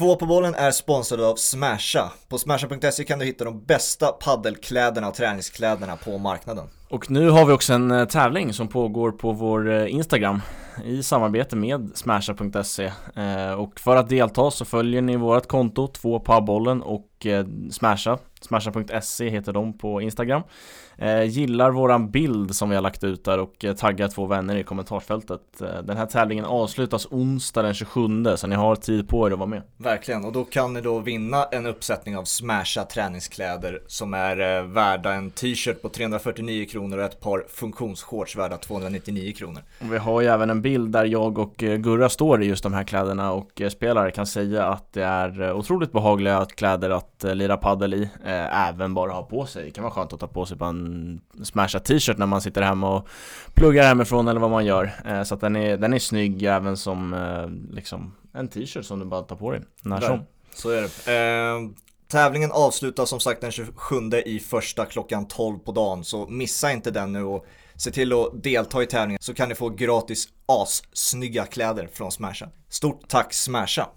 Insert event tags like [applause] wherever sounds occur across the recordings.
Två på bollen är sponsrad av Smasha. På smasha.se kan du hitta de bästa paddelkläderna och träningskläderna på marknaden. Och nu har vi också en eh, tävling som pågår på vår eh, Instagram i samarbete med smasha.se eh, och för att delta så följer ni vårt konto, två på bollen och Smasha. Smasha.se heter de på Instagram. Eh, Gillar våran bild som vi har lagt ut där och eh, taggar två vänner i kommentarsfältet. Eh, Den här tävlingen avslutas onsdag den 27 så ni har tid på er att vara med. Verkligen, och då kan ni då vinna en uppsättning av Smasha träningskläder som är eh, värda en t-shirt på 349 kronor och ett par funktionsshorts värda 299 kronor. Och Vi har ju även en bild där jag och eh, Gurra står i just de här kläderna och eh, spelare kan säga att det är otroligt behagliga kläder att lira paddel i eh, även bara ha på sig. Det kan vara skönt att ta på sig på en smashad t-shirt när man sitter hemma och pluggar hemifrån eller vad man gör. Eh, så att den är, den är snygg även som eh, liksom en t-shirt som du bara tar på dig när som. Så är det. Eh, tävlingen avslutas som sagt den 27 i första klockan 12 på dagen så missa inte den nu och se till att delta i tävlingen så kan ni få gratis assnygga kläder från Smasha. Stort tack Smasha!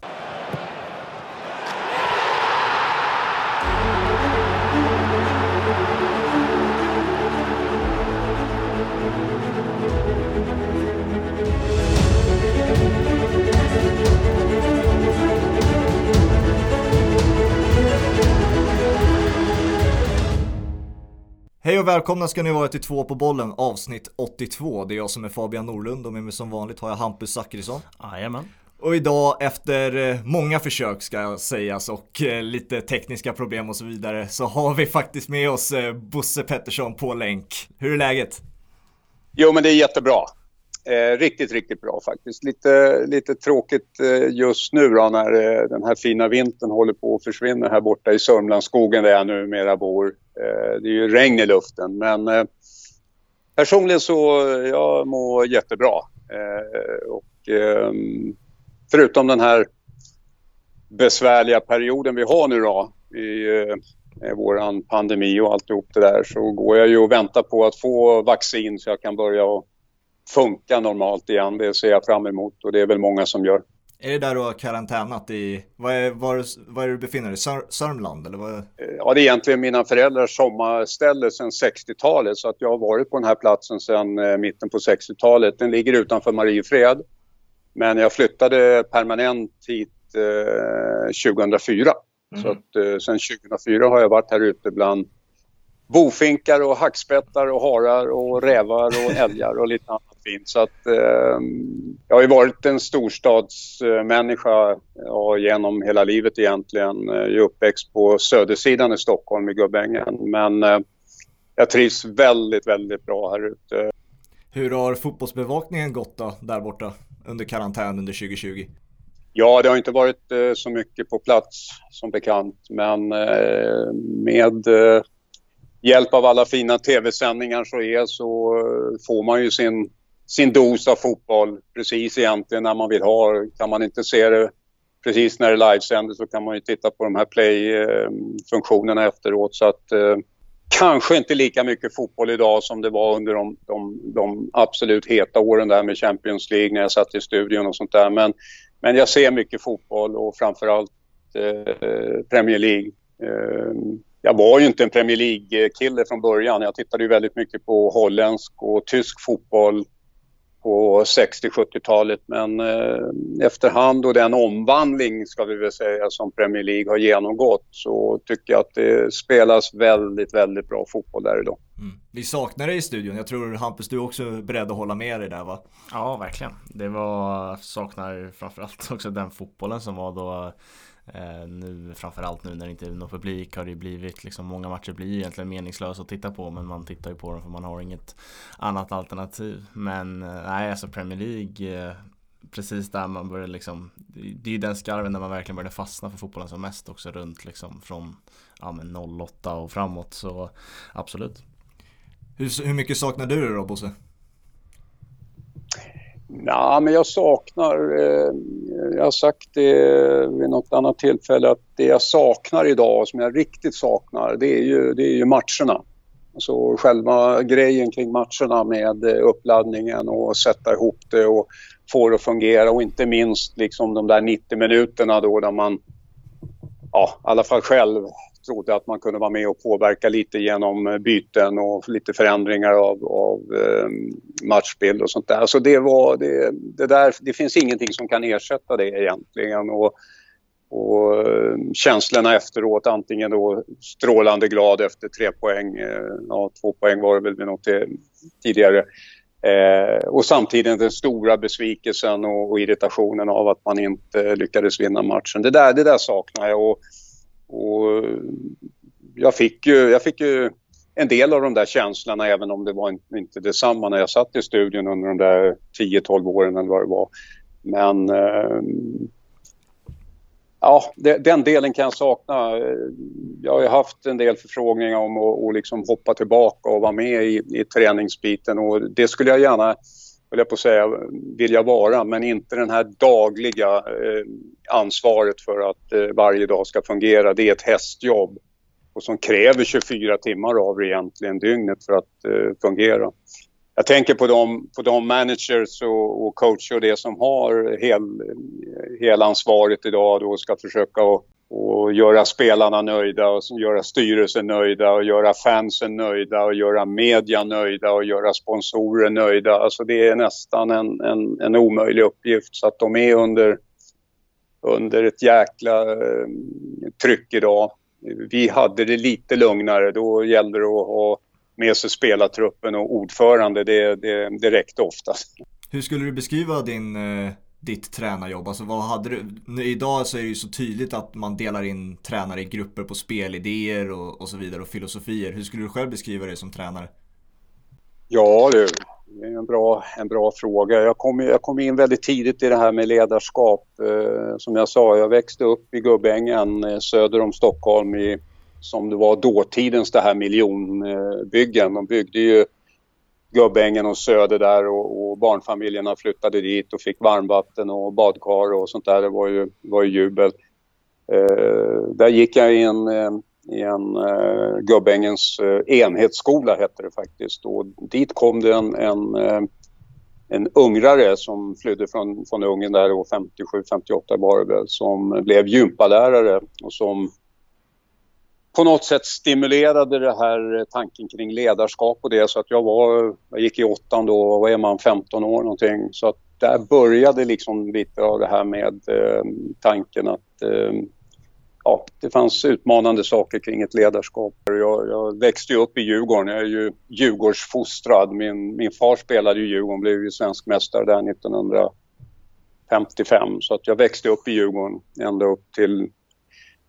Hej och välkomna ska ni vara till två på bollen avsnitt 82. Det är jag som är Fabian Norlund och med mig som vanligt har jag Hampus Zackrisson. Jajamän. Och idag efter eh, många försök ska sägas och eh, lite tekniska problem och så vidare så har vi faktiskt med oss eh, Bosse Pettersson på länk. Hur är läget? Jo men det är jättebra. Eh, riktigt, riktigt bra faktiskt. Lite, lite tråkigt eh, just nu då när eh, den här fina vintern håller på att försvinna här borta i Sörmlandsskogen där jag numera bor. Eh, det är ju regn i luften men eh, personligen så eh, jag mår jättebra. Eh, och ehm, förutom den här besvärliga perioden vi har nu då i eh, eh, våran pandemi och alltihop det där så går jag ju och väntar på att få vaccin så jag kan börja och funka normalt igen. Det ser jag fram emot och det är väl många som gör. Är det där du har karantänat i, vad är, var, var är du befinner dig? Sör, Sörmland eller vad? Ja, det är egentligen mina föräldrars sommarställe sedan 60-talet så att jag har varit på den här platsen sedan eh, mitten på 60-talet. Den ligger utanför Mariefred. Men jag flyttade permanent hit eh, 2004. Mm. Så att eh, sedan 2004 har jag varit här ute bland bofinkar och hackspettar och harar och rävar och älgar och lite annat fint. Så att, eh, jag har ju varit en storstadsmänniska ja, genom hela livet egentligen. Jag är uppväxt på södersidan i Stockholm i Gubbängen. Men eh, jag trivs väldigt, väldigt bra här ute. Hur har fotbollsbevakningen gått då, där borta under karantän under 2020? Ja, det har inte varit eh, så mycket på plats som bekant, men eh, med eh, hjälp av alla fina tv-sändningar så är så eh, får man ju sin, sin dos av fotboll precis egentligen när man vill ha. Kan man inte se det precis när det livesänds så kan man ju titta på de här play-funktionerna efteråt. Så att, eh, kanske inte lika mycket fotboll idag som det var under de, de, de, absolut heta åren där med Champions League när jag satt i studion och sånt där. Men, men jag ser mycket fotboll och framförallt eh, Premier League. Eh, jag var ju inte en Premier League-kille från början. Jag tittade ju väldigt mycket på holländsk och tysk fotboll på 60-70-talet men eh, efterhand och den omvandling ska vi väl säga som Premier League har genomgått så tycker jag att det spelas väldigt, väldigt bra fotboll där idag. Mm. Vi saknar dig i studion. Jag tror Hampus du är också beredd att hålla med dig där va? Ja, verkligen. Det var, saknar framförallt också den fotbollen som var då Eh, nu framförallt nu när det inte är någon publik har det blivit liksom många matcher blir ju egentligen meningslösa att titta på men man tittar ju på dem för man har inget annat alternativ. Men eh, nej, alltså Premier League eh, precis där man börjar liksom Det är ju den skarven där man verkligen började fastna för fotbollen som mest också runt liksom från ja, men 08 och framåt så absolut. Hur, hur mycket saknar du det då Bosse? Nej, men jag saknar, eh, jag har sagt det vid något annat tillfälle, att det jag saknar idag, som jag riktigt saknar, det är ju, det är ju matcherna. Alltså själva grejen kring matcherna med eh, uppladdningen och sätta ihop det och få det att fungera och inte minst liksom de där 90 minuterna då där man ja, i alla fall själv trodde att man kunde vara med och påverka lite genom eh, byten och lite förändringar av, av ehm, matchbild och sånt där. Alltså det, var, det, det, där, det finns ingenting som kan ersätta det egentligen. Och, och ehm, känslorna efteråt, antingen då strålande glad efter tre poäng, eh, ja två poäng var det väl vid något eh, tidigare. Eh, och samtidigt den stora besvikelsen och, och, irritationen av att man inte lyckades vinna matchen. Det där, det där saknar jag. Och, och jag, fick ju, jag fick ju en del av de där känslorna även om det var inte detsamma när jag satt i studion under de där 10-12 åren eller vad det var. Men eh, ja, det, den delen kan jag sakna. Jag har ju haft en del förfrågningar om att och liksom hoppa tillbaka och vara med i, i träningsbiten och det skulle jag gärna höll jag på att säga, vilja vara, men inte den här dagliga eh, ansvaret för att eh, varje dag ska fungera. Det är ett hästjobb och som kräver 24 timmar av egentligen dygnet för att eh, fungera. Jag tänker på de, på de managers och, och coacher och det som har hel, helansvaret idag och ska försöka att och göra spelarna nöjda och göra styrelsen nöjda och göra fansen nöjda och göra media nöjda och göra sponsorer nöjda. Alltså det är nästan en, en, en omöjlig uppgift så att de är under, under ett jäkla eh, tryck idag. Vi hade det lite lugnare, då gällde det att ha med sig spelartruppen och ordförande, det, det, det räckte oftast. Hur skulle du beskriva din eh, ditt tränarjobb? Alltså vad hade du? Idag så är det ju så tydligt att man delar in tränare i grupper på spelidéer och, och så vidare och filosofier. Hur skulle du själv beskriva dig som tränare? Ja du, det är en bra, en bra fråga. Jag kom, jag kom in väldigt tidigt i det här med ledarskap. Eh, som jag sa, jag växte upp i Gubbängen eh, söder om Stockholm i, som det var dåtidens det här miljonbyggen. De byggde ju Gubbängen och Söder där och, och, barnfamiljerna flyttade dit och fick varmvatten och badkar och sånt där. Det var ju, var ju jubel. Eh, där gick jag i en, eh, i en eh, Gubbängens eh, enhetsskola hette det faktiskt och dit kom det en, en, eh, en ungrare som flydde från, från Ungern där 57-58 var det väl, som blev gympalärare och som på något sätt stimulerade det här eh, tanken kring ledarskap och det så att jag var, jag gick i åttan då, vad är man, 15 år någonting. Så att där började liksom lite av det här med eh, tanken att eh, ja, det fanns utmanande saker kring ett ledarskap. Jag, jag växte upp i Djurgården, jag är ju Djurgårdsfostrad. Min, min far spelade i Djurgården, blev ju svensk mästare där 1955. Så att jag växte upp i Djurgården ända upp till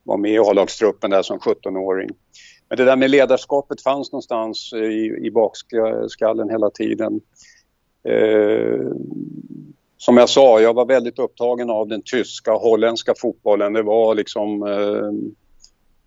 var med i A-lagstruppen där som 17-åring. Men det där med ledarskapet fanns någonstans i, i bakskallen hela tiden. Eh, som jag sa, jag var väldigt upptagen av den tyska och holländska fotbollen. Det var liksom... Eh,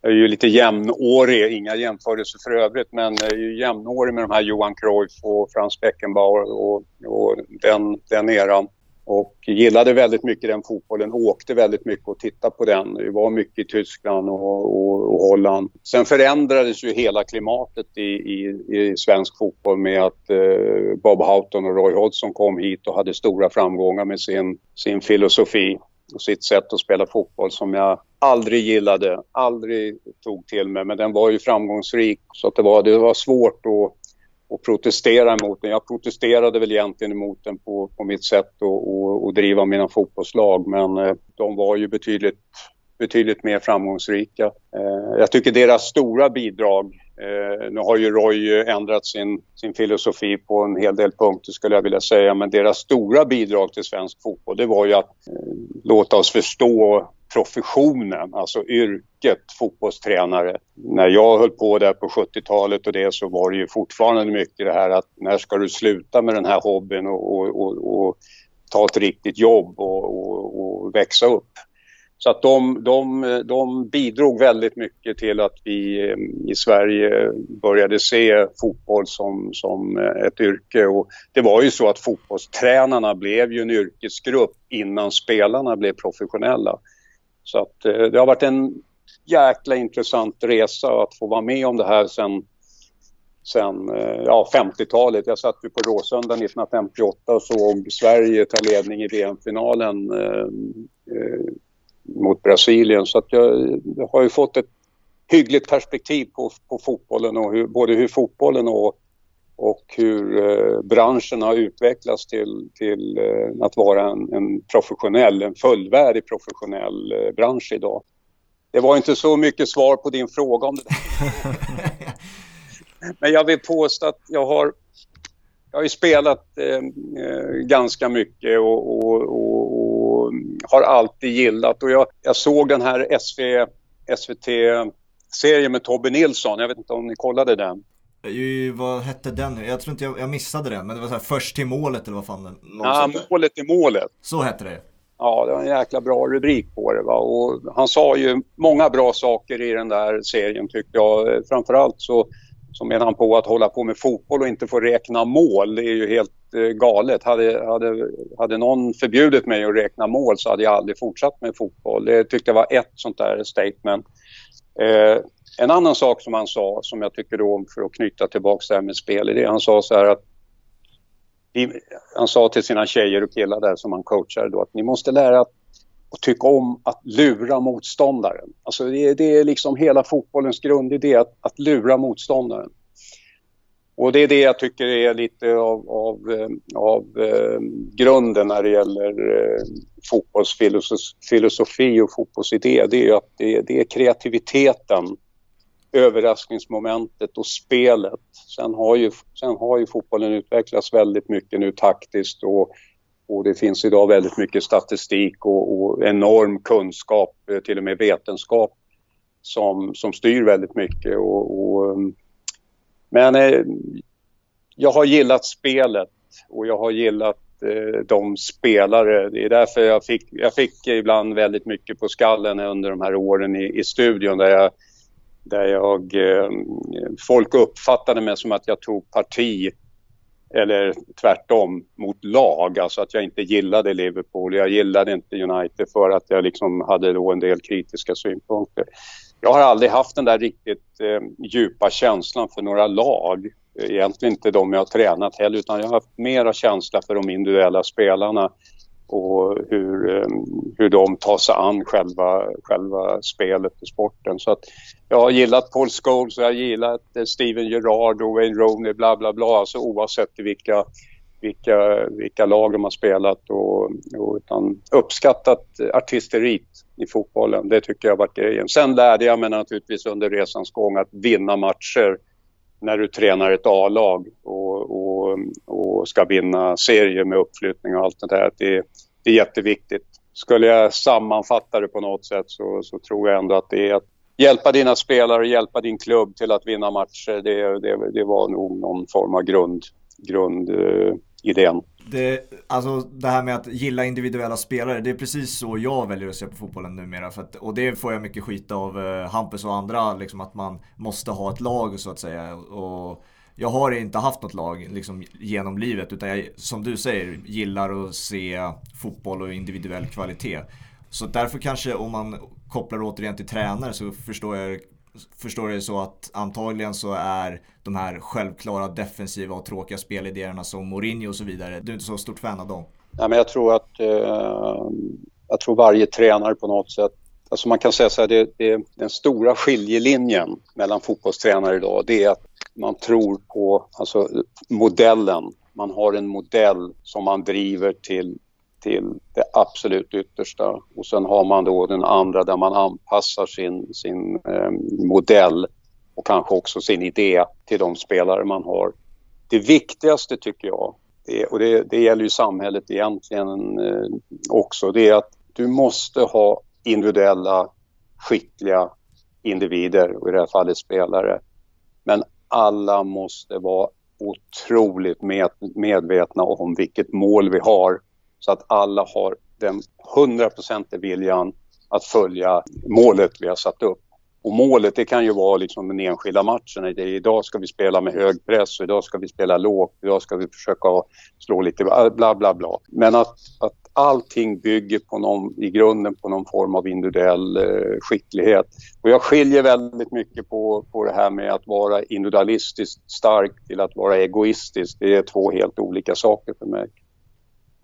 jag är ju lite jämnårig, inga jämförelser för övrigt, men jag är ju jämnårig med de här Johan Cruyff och Franz Beckenbauer och, och den, den eran och gillade väldigt mycket den fotbollen, åkte väldigt mycket och tittade på den. Vi var mycket i Tyskland och, och, och Holland. Sen förändrades ju hela klimatet i, i, i svensk fotboll med att eh, Bob Houghton och Roy Hodgson kom hit och hade stora framgångar med sin, sin filosofi och sitt sätt att spela fotboll som jag aldrig gillade, aldrig tog till mig. Men den var ju framgångsrik så att det, var, det var svårt att och protestera emot den. Jag protesterade väl egentligen emot den på, på mitt sätt att driva mina fotbollslag men eh, de var ju betydligt, betydligt mer framgångsrika. Eh, jag tycker deras stora bidrag, eh, nu har ju Roy ändrat sin, sin filosofi på en hel del punkter skulle jag vilja säga, men deras stora bidrag till svensk fotboll det var ju att eh, låta oss förstå professionen, alltså yrket fotbollstränare. När jag höll på där på 70-talet och det så var det ju fortfarande mycket det här att när ska du sluta med den här hobbyn och, och, och, och ta ett riktigt jobb och, växa upp. Så att de, de, de bidrog väldigt mycket till att vi eh, i Sverige började se fotboll som, som eh, ett yrke. Och det var ju så att fotbollstränarna blev ju en yrkesgrupp innan spelarna blev professionella. Så att eh, det har varit en jäkla intressant resa att få vara med om det här sen, sen ja, 50-talet. Jag satt ju på Råsunda 1958 och såg Sverige ta ledning i VM-finalen. Mot Brasilien. Så att jag, jag har ju fått ett hyggligt perspektiv på, på fotbollen och hur, både hur fotbollen och, och hur eh, branschen har utvecklats till, till eh, att vara en, en, professionell, en fullvärdig professionell eh, bransch idag. Det var inte så mycket svar på din fråga om det [laughs] Men jag vill påstå att jag har, jag har ju spelat eh, eh, ganska mycket och, och, och, och, har alltid gillat och jag, jag såg den här SV, SVT-serien med Tobbe Nilsson, jag vet inte om ni kollade den? Vad hette den nu? Jag tror inte jag, jag missade den, men det var så här först till målet eller vad fan? Ja, målet till målet. Så hette det. Ja, det var en jäkla bra rubrik på det. Va? Och han sa ju många bra saker i den där serien tyckte jag. Framförallt så, så menar han på att hålla på med fotboll och inte få räkna mål. Det är ju helt eh, Eh, galet. Hade, hade, hade någon förbjudit mig att räkna mål så hade jag aldrig fortsatt med fotboll. Det tyckte jag var ett sånt där statement. Eh, en annan sak som han sa, som jag tycker om för att knyta tillbaka det här med spel, det han sa så här att han sa till sina tjejer och killar där som han coachade då att ni måste lära att, och tycka om att lura motståndaren. Alltså det, det är liksom hela fotbollens grundidé att, att lura motståndaren. Och det är det jag tycker är lite av, av, eh, av eh, grunden när det gäller eh, fotbollsfilosofi och fotbollsidé. Det är att det, det är kreativiteten överraskningsmomentet och spelet. Sen har ju, sen har ju fotbollen utvecklats väldigt mycket nu taktiskt och, och det finns idag väldigt mycket statistik och, och enorm kunskap, eh, till och med vetenskap som, som styr väldigt mycket. Och, och mm, men eh, jag har gillat spelet och jag har gillat eh, de spelare. Det är därför jag fick, jag fick ibland väldigt mycket på skallen under de här åren i, i studion där jag där jag, eh, folk uppfattade mig som att jag tog parti eller tvärtom mot lag, alltså att jag inte gillade Liverpool. Jag gillade inte United för att jag liksom hade då en del kritiska synpunkter. Jag har aldrig haft den där riktigt eh, djupa känslan för några lag. Egentligen inte de jag har tränat heller utan jag har haft mera känsla för de individuella spelarna och hur, eh, hur de tar sig an själva, själva spelet och sporten. Så att jag har gillat Paul Scholes och jag har gillat Steven Gerrard och Wayne Rooney, bla bla bla, alltså oavsett vilka, vilka, vilka lag de har spelat och, och utan uppskattat artisteriet i fotbollen. Det tycker jag har varit grejen. Sen lärde jag mig naturligtvis under resans gång att vinna matcher när du tränar ett A-lag och, och, och ska vinna serier med uppflyttning och allt det där. Det, det är jätteviktigt. Skulle jag sammanfatta det på något sätt så, så tror jag ändå att det är att hjälpa dina spelare och hjälpa din klubb till att vinna matcher. Det, det, det var nog någon form av grund, grundidén. Det, alltså det här med att gilla individuella spelare, det är precis så jag väljer att se på fotbollen numera. För att, och det får jag mycket skit av eh, Hampus och andra, liksom att man måste ha ett lag så att säga. Och jag har inte haft något lag liksom, genom livet, utan jag, som du säger, gillar att se fotboll och individuell kvalitet. Så därför kanske om man kopplar återigen till tränare så förstår jag förstår det så att antagligen så är de här självklara defensiva och tråkiga spelidéerna som Mourinho och så vidare, du är inte så stort fan av dem? Nej, men jag tror att eh, jag tror varje tränare på något sätt Alltså man kan säga så här, det, det, den stora skiljelinjen mellan fotbollstränare idag det är att man tror på alltså, modellen. Man har en modell som man driver till till det absolut yttersta. Och sen har man då den andra där man anpassar sin, sin eh, modell och kanske också sin idé till de spelare man har. Det viktigaste tycker jag, det, och det, det gäller ju samhället egentligen eh, också, det är att du måste ha individuella, skickliga individer, och i det här fallet spelare. Men alla måste vara otroligt med, medvetna om vilket mål vi har så att alla har den hundraprocentiga viljan att följa målet vi har satt upp. Och målet det kan ju vara liksom den enskilda matchen. Det är, idag ska vi spela med hög press och idag ska vi spela lågt. Idag ska vi försöka slå lite bla bla bla. Men att, att allting bygger på någon, i grunden på någon form av individuell eh, skicklighet. Och jag skiljer väldigt mycket på, på det här med att vara individualistiskt stark till att vara egoistisk. Det är två helt olika saker för mig.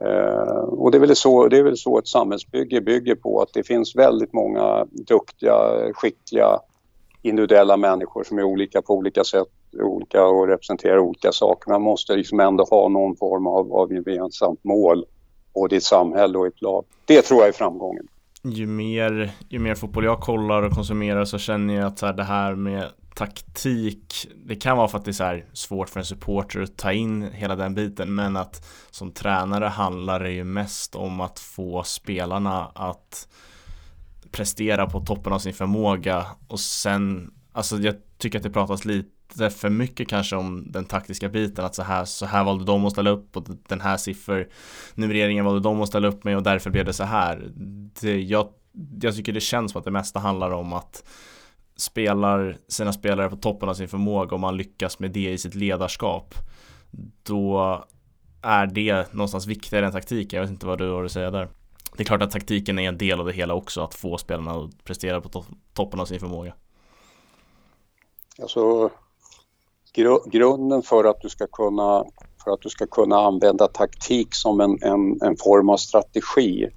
Eh, och det är, väl så, det är väl så ett samhällsbygge bygger på, att det finns väldigt många duktiga, skickliga, individuella människor som är olika på olika sätt olika och representerar olika saker. Man måste liksom ändå ha någon form av, av gemensamt mål både i ett samhälle och i ett lag. Det tror jag är framgången. Ju mer, ju mer fotboll jag kollar och konsumerar så känner jag att så här, det här med taktik, det kan vara för att det är så här svårt för en supporter att ta in hela den biten men att som tränare handlar det ju mest om att få spelarna att prestera på toppen av sin förmåga och sen, alltså jag tycker att det pratas lite för mycket kanske om den taktiska biten att så här, så här valde de att ställa upp och den här siffernumreringen valde de att ställa upp med och därför blev det så här. Det, jag, jag tycker det känns som att det mesta handlar om att spelar sina spelare på toppen av sin förmåga och man lyckas med det i sitt ledarskap då är det någonstans viktigare än taktiken. Jag vet inte vad du har att säga där. Det är klart att taktiken är en del av det hela också, att få spelarna att prestera på to toppen av sin förmåga. Alltså, gr grunden för att du ska kunna för att du ska kunna använda taktik som en, en, en form av strategi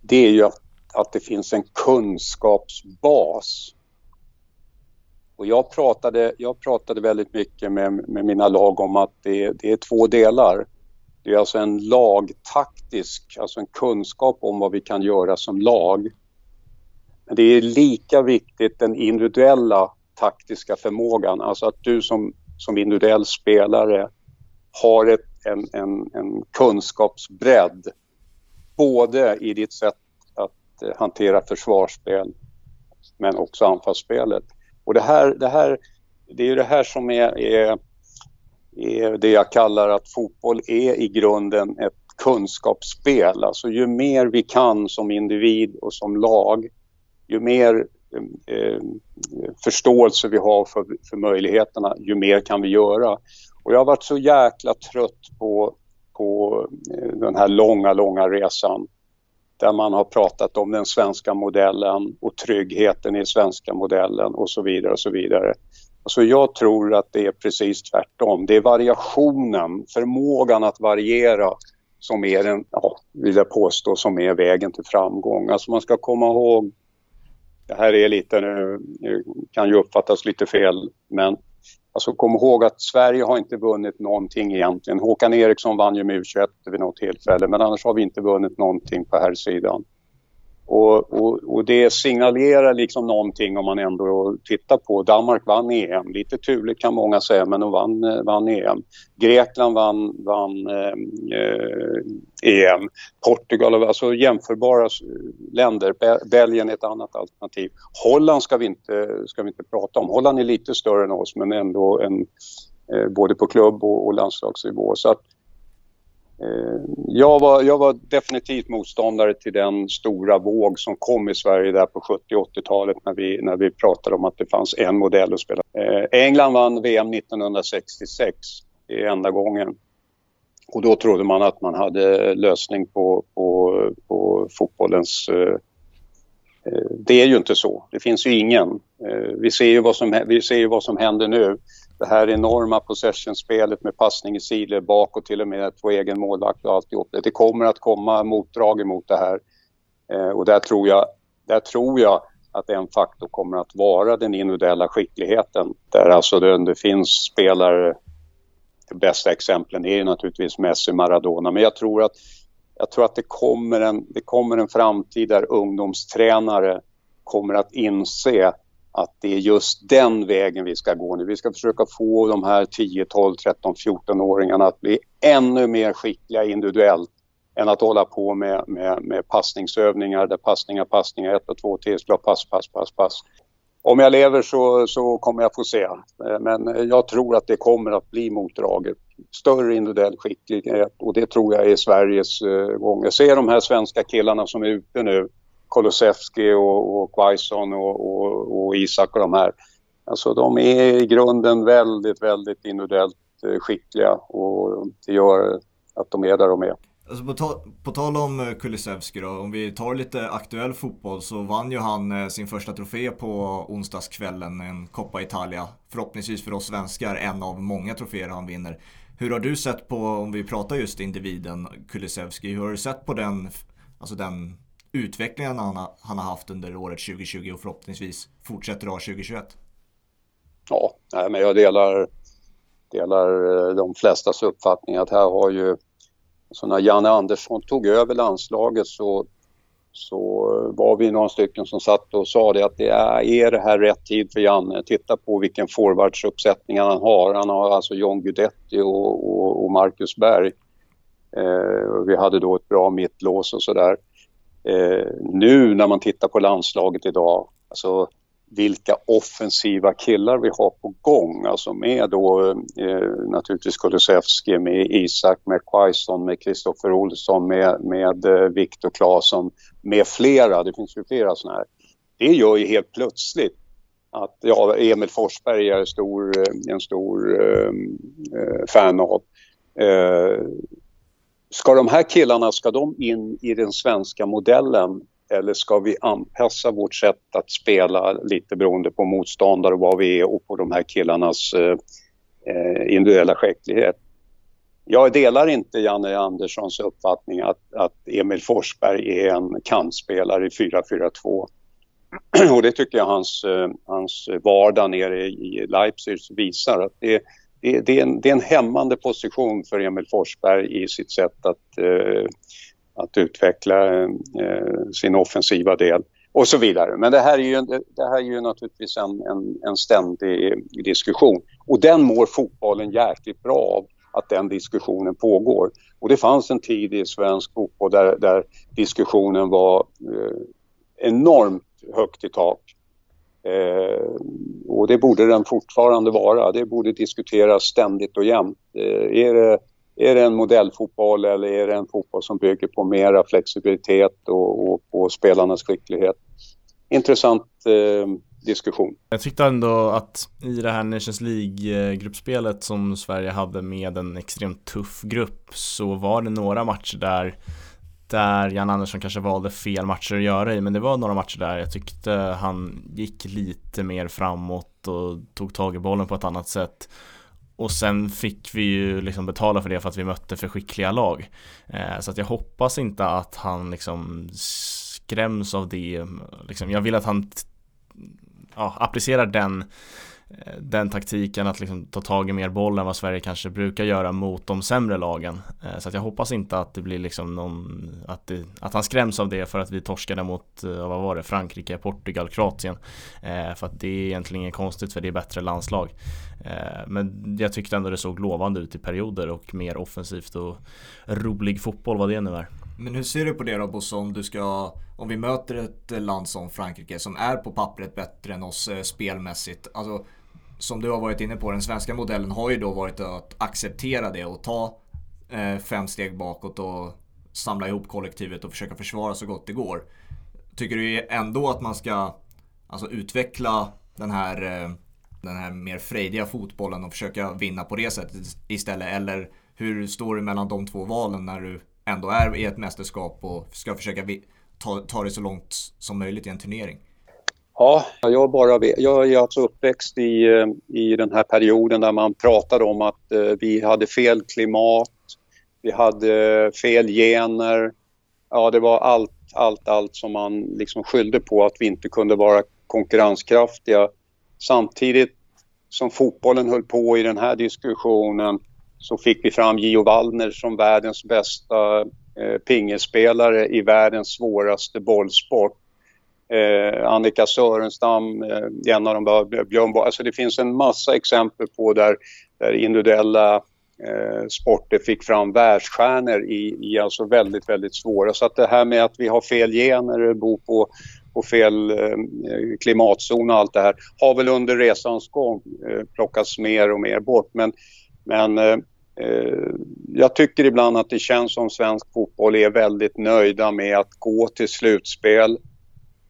det är ju att, att det finns en kunskapsbas och jag pratade, jag pratade väldigt mycket med, med mina lag om att det, det är två delar. Det är alltså en lagtaktisk, alltså en kunskap om vad vi kan göra som lag. Men det är lika viktigt den individuella taktiska förmågan, alltså att du som, som individuell spelare har ett, en, en, en kunskapsbredd både i ditt sätt att eh, hantera försvarsspel men också anfallsspelet. Och det här, det här det är ju det här som är, är, är, det jag kallar att fotboll är i grunden ett kunskapsspel. Alltså ju mer vi kan som individ och som lag, ju mer eh, eh förståelse vi har för, för möjligheterna, ju mer kan vi göra. Och jag har varit så jäkla trött på, på eh, den här långa, långa resan där man har pratat om den svenska modellen och tryggheten i svenska modellen och så vidare och så vidare. Alltså jag tror att det är precis tvärtom. Det är variationen, förmågan att variera som är den, ja, vill jag påstå, som är vägen till framgång. Alltså man ska komma ihåg, det här är lite nu, kan ju uppfattas lite fel, men Alltså kom ihåg att Sverige har inte vunnit någonting egentligen. Håkan Eriksson vann ju med U21 vid något tillfälle men annars har vi inte vunnit någonting på här sidan. Och, och, och, det signalerar liksom någonting om man ändå tittar på. Danmark vann EM, lite turligt kan många säga, men de vann, eh, vann EM. Grekland vann, vann eh, eh EM. Portugal, alltså jämförbara länder. Belgien är ett annat alternativ. Holland ska vi, inte, ska vi inte prata om. Holland är lite större än oss, men ändå en, eh, både på klubb och, och landslagsnivå. Så att, Eh, jag var, jag var definitivt motståndare till den stora våg som kom i Sverige där på 70 80-talet när vi, när vi pratade om att det fanns en modell att spela. Eh, England vann VM 1966, det är enda gången. Och då trodde man att man hade lösning på, på, på fotbollens... Eh, det är ju inte så. Det finns ju ingen. Vi ser ju vad som, vi ser ju vad som händer nu det här enorma possession-spelet med passning i sidled bakåt till och med två egen målvakt och alltihop. Det kommer att komma motdrag emot det här. Eh, och där tror, jag, där tror jag att en faktor kommer att vara den individuella skickligheten. Där alltså det, det finns spelare, de bästa exemplen är naturligtvis Messi, Maradona, men jag tror att, jag tror att det, kommer en, det kommer en framtid där ungdomstränare kommer att inse att det är just den vägen vi ska gå nu. Vi ska försöka få de här 10, 12, 13, 14-åringarna att bli ännu mer skickliga individuellt än att hålla på med, med, med passningsövningar där passningar, passningar, ett och två tillslag, pass, pass, pass, pass. Om jag lever så, så kommer jag få se. Men jag tror att det kommer att bli motdraget. Större individuell skicklighet och det tror jag är Sveriges eh, gång. Jag ser de här svenska killarna som är ute nu Kolosevski och, och Quaison och, och, och, Isak och de här. Alltså de är i grunden väldigt, väldigt individuellt eh, skickliga och det gör att de är där de är. Alltså på, tal, på tal om eh, Kulusevski då, om vi tar lite aktuell fotboll så vann ju han eh, sin första trofé på onsdagskvällen, en Coppa Italia. Förhoppningsvis för oss svenskar en av många troféer han vinner. Hur har du sett på, om vi pratar just individen Kulusevski, hur har du sett på den, alltså den utvecklingen han har, han har haft under året 2020 och förhoppningsvis fortsätter ha 2021? Ja, men jag delar, delar eh, de flestas uppfattning att här har ju så när Janne Andersson tog över landslaget så, så eh, var vi några stycken som satt och sa det att det är, är det här rätt tid för Janne? Titta på vilken forwardsuppsättning han har. Han har alltså John Guidetti och, och, och Marcus Berg. Eh, vi hade då ett bra mittlås och sådär. Eh, nu när man tittar på landslaget idag, alltså vilka offensiva killar vi har på gång. Alltså med då eh, naturligtvis Kulusevski, med Isak, med Quaison, med Kristoffer Olsson, med, med eh, Viktor Claesson, med flera. Det finns ju flera sådana här. Det gör ju helt plötsligt att ja, Emil Forsberg är eh, en stor, en stor eh, fan av. Eh, ska de här killarna, ska de in i den svenska modellen eller ska vi anpassa vårt sätt att spela lite beroende på motståndare och vad vi är och på de här killarnas eh, eh, individuella skicklighet? Jag delar inte Janne Anderssons uppfattning att, att Emil Forsberg är en kantspelare i 4-4-2. [clears throat] Och det tycker jag hans, eh, hans vardag nere i Leipzig visar. att det, det, det, är en, det är en hämmande position för Emil Forsberg i sitt sätt att eh, att utveckla eh, sin offensiva del och så vidare. Men det här är ju, det här är ju naturligtvis en, en, en ständig diskussion och den mår fotbollen jäkligt bra av att den diskussionen pågår. Och det fanns en tid i svensk fotboll där, där diskussionen var eh, enormt högt i tak. Eh, och det borde den fortfarande vara. Det borde diskuteras ständigt och jämt. Eh, är det är det en modellfotboll eller är det en fotboll som bygger på mera flexibilitet och, och på spelarnas skicklighet? Intressant eh, diskussion. Jag tyckte ändå att i det här Nations League-gruppspelet som Sverige hade med en extremt tuff grupp så var det några matcher där där Jan Andersson kanske valde fel matcher att göra i men det var några matcher där jag tyckte han gick lite mer framåt och tog tag i bollen på ett annat sätt och sen fick vi ju liksom betala för det för att vi mötte för skickliga lag. Eh, så att jag hoppas inte att han liksom skräms av det. Liksom, jag vill att han ja, applicerar den Eh, den taktiken att liksom ta tag i mer boll än vad Sverige kanske brukar göra mot de sämre lagen. Eh, så att jag hoppas inte att det blir liksom någon, att, det, att han skräms av det för att vi torskade mot, eh, vad var det, Frankrike, Portugal, Kroatien. För att det är egentligen inget konstigt för det är bättre landslag. Men jag tyckte ändå det såg lovande ut i perioder och mer offensivt och rolig fotboll vad det nu är. Men hur ser du på det då Bosse om du ska om vi möter ett land som Frankrike som är på pappret bättre än oss spelmässigt. Alltså som du har varit inne på, den svenska modellen har ju då varit att acceptera det och ta eh, fem steg bakåt och samla ihop kollektivet och försöka försvara så gott det går. Tycker du ändå att man ska alltså, utveckla den här, eh, den här mer frejdiga fotbollen och försöka vinna på det sättet istället? Eller hur står du mellan de två valen när du ändå är i ett mästerskap och ska försöka ta, ta det så långt som möjligt i en turnering? Ja, jag, bara, jag är alltså uppväxt i, eh, i den här perioden där man pratade om att eh, vi hade fel klimat, vi hade fel gener. Ja, det var allt, allt, allt som man liksom skyllde på att vi inte kunde vara konkurrenskraftiga. Samtidigt som fotbollen höll på i den här diskussionen så fick vi fram Gio Wallner som världens bästa eh, pingespelare i världens svåraste bollsport eh, Annika Sörenstam, eh, en av dem var Björn Borg. Alltså det finns en massa exempel på där, där individuella eh, sporter fick fram världsstjärnor i, i alltså väldigt, väldigt svåra. Så att det här med att vi har fel gener, bor på, på fel eh, klimatzon och allt det här har väl under resans gång eh, plockats mer och mer bort. Men, men eh, eh jag tycker ibland att det känns som svensk fotboll är väldigt nöjda med att gå till slutspel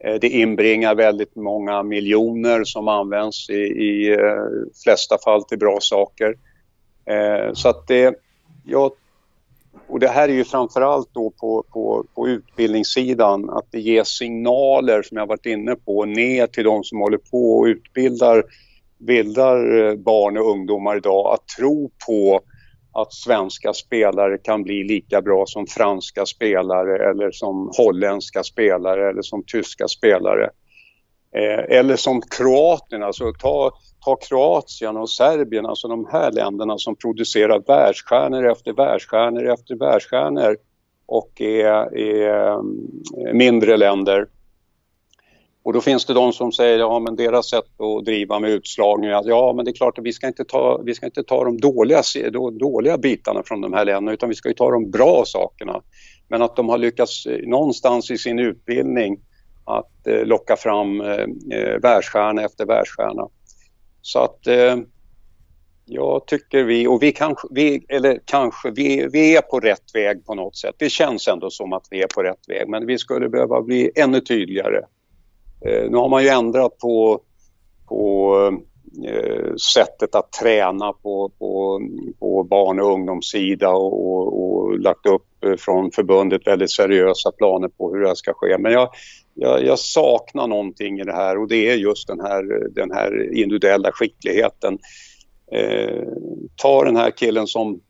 Eh, det inbringar väldigt många miljoner som används i, i eh, flesta fall till bra saker. Eh, så att det, jag och det här är ju framförallt då på, på, på utbildningssidan, att det ges signaler som jag varit inne på ner till de som håller på och utbildar bildar barn och ungdomar idag att tro på att svenska spelare kan bli lika bra som franska spelare eller som holländska spelare eller som tyska spelare. Eh, eller som kroaterna, alltså ta, ta Kroatien och Serbien, alltså de här länderna som producerar världsstjärnor efter världsstjärnor efter världsstjärnor och är, är mm, mindre länder. Och då finns det de som säger ja men deras sätt att driva med utslagning, att ja men det är klart att vi ska inte ta, vi ska inte ta de dåliga, dåliga bitarna från de här länderna utan vi ska ju ta de bra sakerna. Men att de har lyckats eh, någonstans i sin utbildning att eh, locka fram eh, eh, världsstjärna efter världsstjärna. Så att eh, jag tycker vi, och vi kanske, vi, eller kanske, vi, vi är på rätt väg på något sätt. Det känns ändå som att vi är på rätt väg men vi skulle behöva bli ännu tydligare. Eh, nu har man ju ändrat på, på eh, sättet att träna på, på, på barn och ungdomssida och, och, och, lagt upp eh, från förbundet väldigt seriösa planer på hur det här ska ske. Men jag, jag, jag, saknar någonting i det här och det är just den här, den här individuella skickligheten. Eh, ta den här killen som,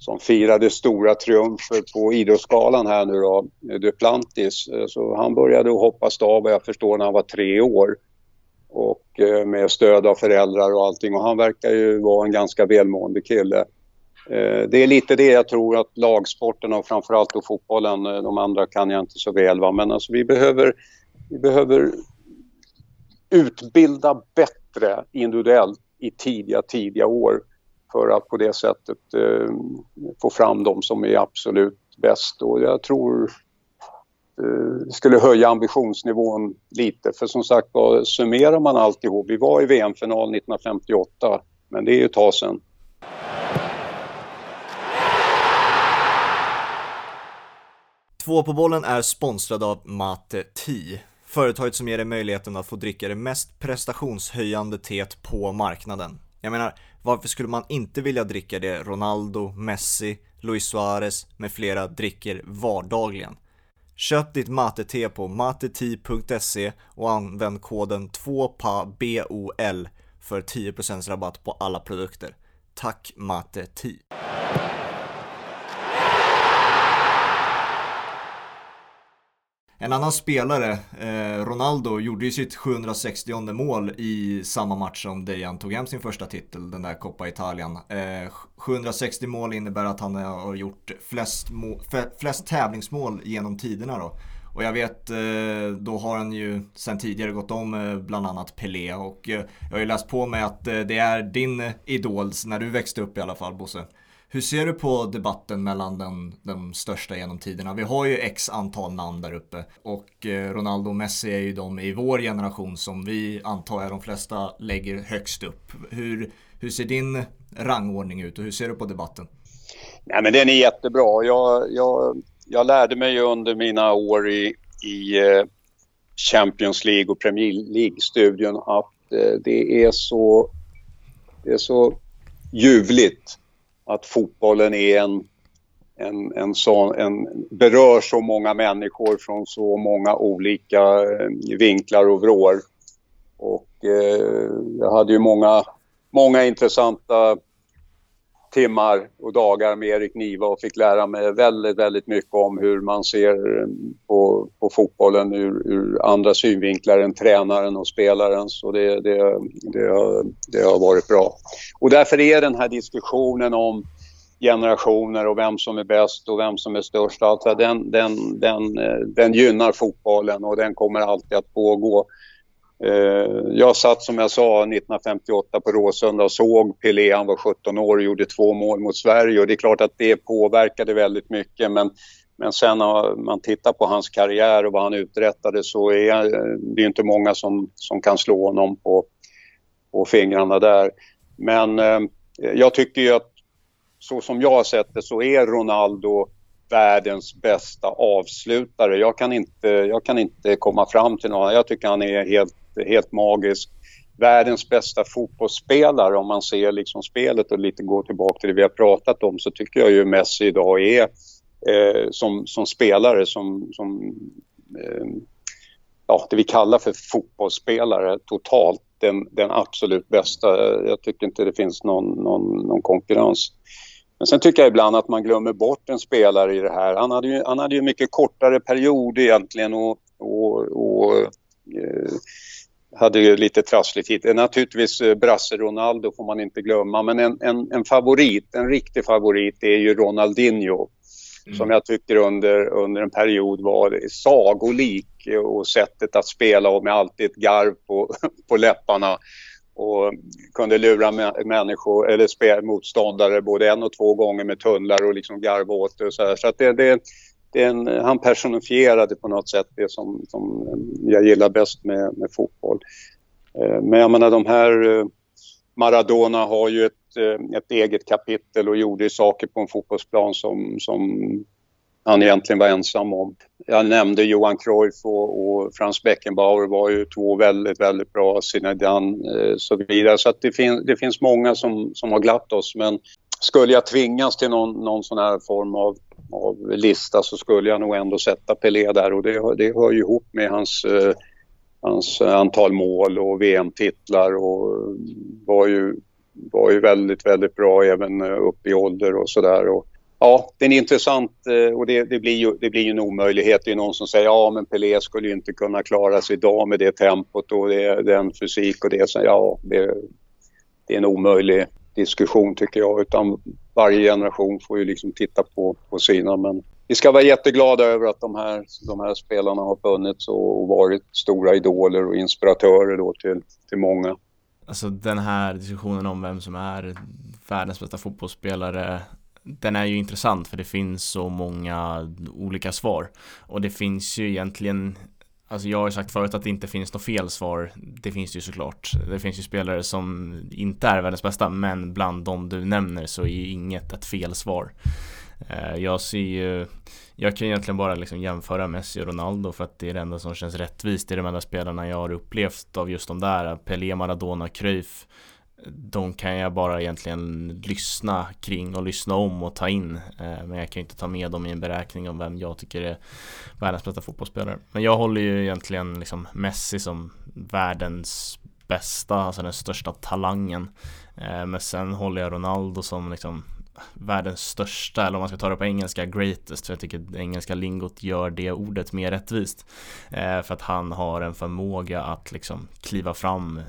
som firade stora triumfer på Idrottsgalan här nu då, Duplantis. Så han började hoppa stav vad jag förstår när han var tre år och eh, med stöd av föräldrar och allting och han verkar ju vara en ganska välmående kille. Eh, det är lite det jag tror att lagsporten och framförallt då fotbollen, eh, de andra kan jag inte så väl va, men alltså vi behöver, vi behöver utbilda bättre individuellt i tidiga, tidiga år för att på det sättet eh, få fram de som är absolut bäst och jag tror eh, skulle höja ambitionsnivån lite för som sagt summerar man alltihop, vi var i VM-final 1958 men det är ju ett tag sedan Två på bollen är sponsrad av Mate Ti. Företaget som ger dig möjligheten att få dricka det mest prestationshöjande teet på marknaden. Jag menar, varför skulle man inte vilja dricka det Ronaldo, Messi, Luis Suarez med flera dricker vardagligen? Köp ditt mate-te på mateti.se och använd koden 2PABOL för 10% rabatt på alla produkter. Tack Mate En annan spelare, eh, Ronaldo, gjorde ju sitt 760 mål i samma match som Dejan tog hem sin första titel, den där Coppa Italien. Eh, 760 mål innebär att han har gjort flest, flest tävlingsmål genom tiderna då. Och jag vet, eh, då har han ju sen tidigare gått om eh, bland annat Pelé och eh, jag har ju läst på mig att det är din idol när du växte upp i alla fall Bosse. Hur ser du på debatten mellan den, de största genom tiderna? Vi har ju x antal namn där uppe och eh, Ronaldo och Messi är ju de i vår generation som vi antar är de flesta lägger högst upp. Hur, hur ser din rangordning ut och hur ser du på debatten? Nej, men den är jättebra. Jag, jag, jag lärde mig under mina år i, i eh, Champions League och Premier League-studion att eh, det är så, det är så ljuvligt att fotbollen är en, en, en sån, en, berör så många människor från så många olika eh, vinklar och vrår. Och eh, jag hade ju många, många intressanta timmar och dagar med Erik Niva och fick lära mig väldigt, väldigt mycket om hur man ser eh, på, på fotbollen ur, ur andra synvinklar än tränaren och spelaren. Så det, det, det, har, det har varit bra. Och därför är den här diskussionen om generationer och vem som är bäst och vem som är störst. Alltså den, den, den, eh, den gynnar fotbollen och den kommer alltid att pågå. Eh, jag satt som jag sa 1958 på Råsunda och såg Pelé, han var 17 år och gjorde två mål mot Sverige och det är klart att det påverkade väldigt mycket men, men sen när man tittar på hans karriär och vad han uträttade så är det inte många som, som kan slå honom på, på fingrarna där. Men eh, jag tycker ju att så som jag har sett det så är Ronaldo världens bästa avslutare. Jag kan inte, jag kan inte komma fram till någon. Jag tycker han är helt helt magisk. världens bästa fotbollsspelare om man ser liksom spelet och lite går tillbaka till det vi har pratat om så tycker jag ju Messi idag är eh, som, som spelare som, som eh, ja, det vi kallar för fotbollsspelare totalt den, den absolut bästa. Jag tycker inte det finns någon, någon, någon konkurrens. Men sen tycker jag ibland att man glömmer bort en spelare i det här. Han hade ju, han hade ju mycket kortare period egentligen och, och, och eh, hade ju lite trassligt hit. Naturligtvis eh, Brasse Ronaldo får man inte glömma men en, en, en favorit, en riktig favorit är ju Ronaldinho. Mm. Som jag tycker under, under en period var sagolik och sättet att spela och med alltid ett garv på, [laughs] på läpparna och kunde lura människor eller spela motståndare både en och två gånger med tunnlar och liksom garva åt det och så här. Så det, det, det en, han personifierade på något sätt det som, som jag gillar bäst med, med fotboll. Eh, men jag menar de här eh, Maradona har ju ett, eh, ett eget kapitel och gjorde saker på en fotbollsplan som, som han egentligen var ensam om. Jag nämnde Johan Cruyff och, och Franz Beckenbauer var ju två väldigt, väldigt bra, Zinedine eh, så vidare. Så att det, fin det finns många som, som har glatt oss men skulle jag tvingas till någon, någon sån här form av, av lista så skulle jag nog ändå sätta Pelé där och det, det hör ju ihop med hans, eh, hans antal mål och VM-titlar och var ju, var ju väldigt, väldigt bra även eh, upp i ålder och sådär ja, det är intressant eh, och det, det, blir ju, det blir ju en omöjlighet. Det är någon som säger ja men Pelé skulle ju inte kunna klara sig idag med det tempot och det, den fysik och det. Så, ja, det, det är en omöjlig diskussion tycker jag. Utan varje generation får ju liksom titta på, på sina. Men vi ska vara jätteglada över att de här, de här spelarna har funnits och varit stora idoler och inspiratörer då till, till många. Alltså den här diskussionen om vem som är världens bästa fotbollsspelare den är ju intressant för det finns så många olika svar och det finns ju egentligen Alltså jag har ju sagt förut att det inte finns något fel svar. Det finns ju såklart. Det finns ju spelare som inte är världens bästa men bland de du nämner så är ju inget ett fel svar. Eh, jag ser ju Jag kan egentligen bara liksom jämföra Messi och Ronaldo för att det är det enda som känns rättvist Det är de enda spelarna jag har upplevt av just de där. Pelé, Maradona, Cruyff de kan jag bara egentligen lyssna kring och lyssna om och ta in. Eh, men jag kan inte ta med dem i en beräkning om vem jag tycker är världens bästa fotbollsspelare. Men jag håller ju egentligen liksom Messi som världens bästa, alltså den största talangen. Eh, men sen håller jag Ronaldo som liksom världens största, eller om man ska ta det på engelska, greatest. För jag tycker att engelska lingot gör det ordet mer rättvist. Eh, för att han har en förmåga att liksom kliva fram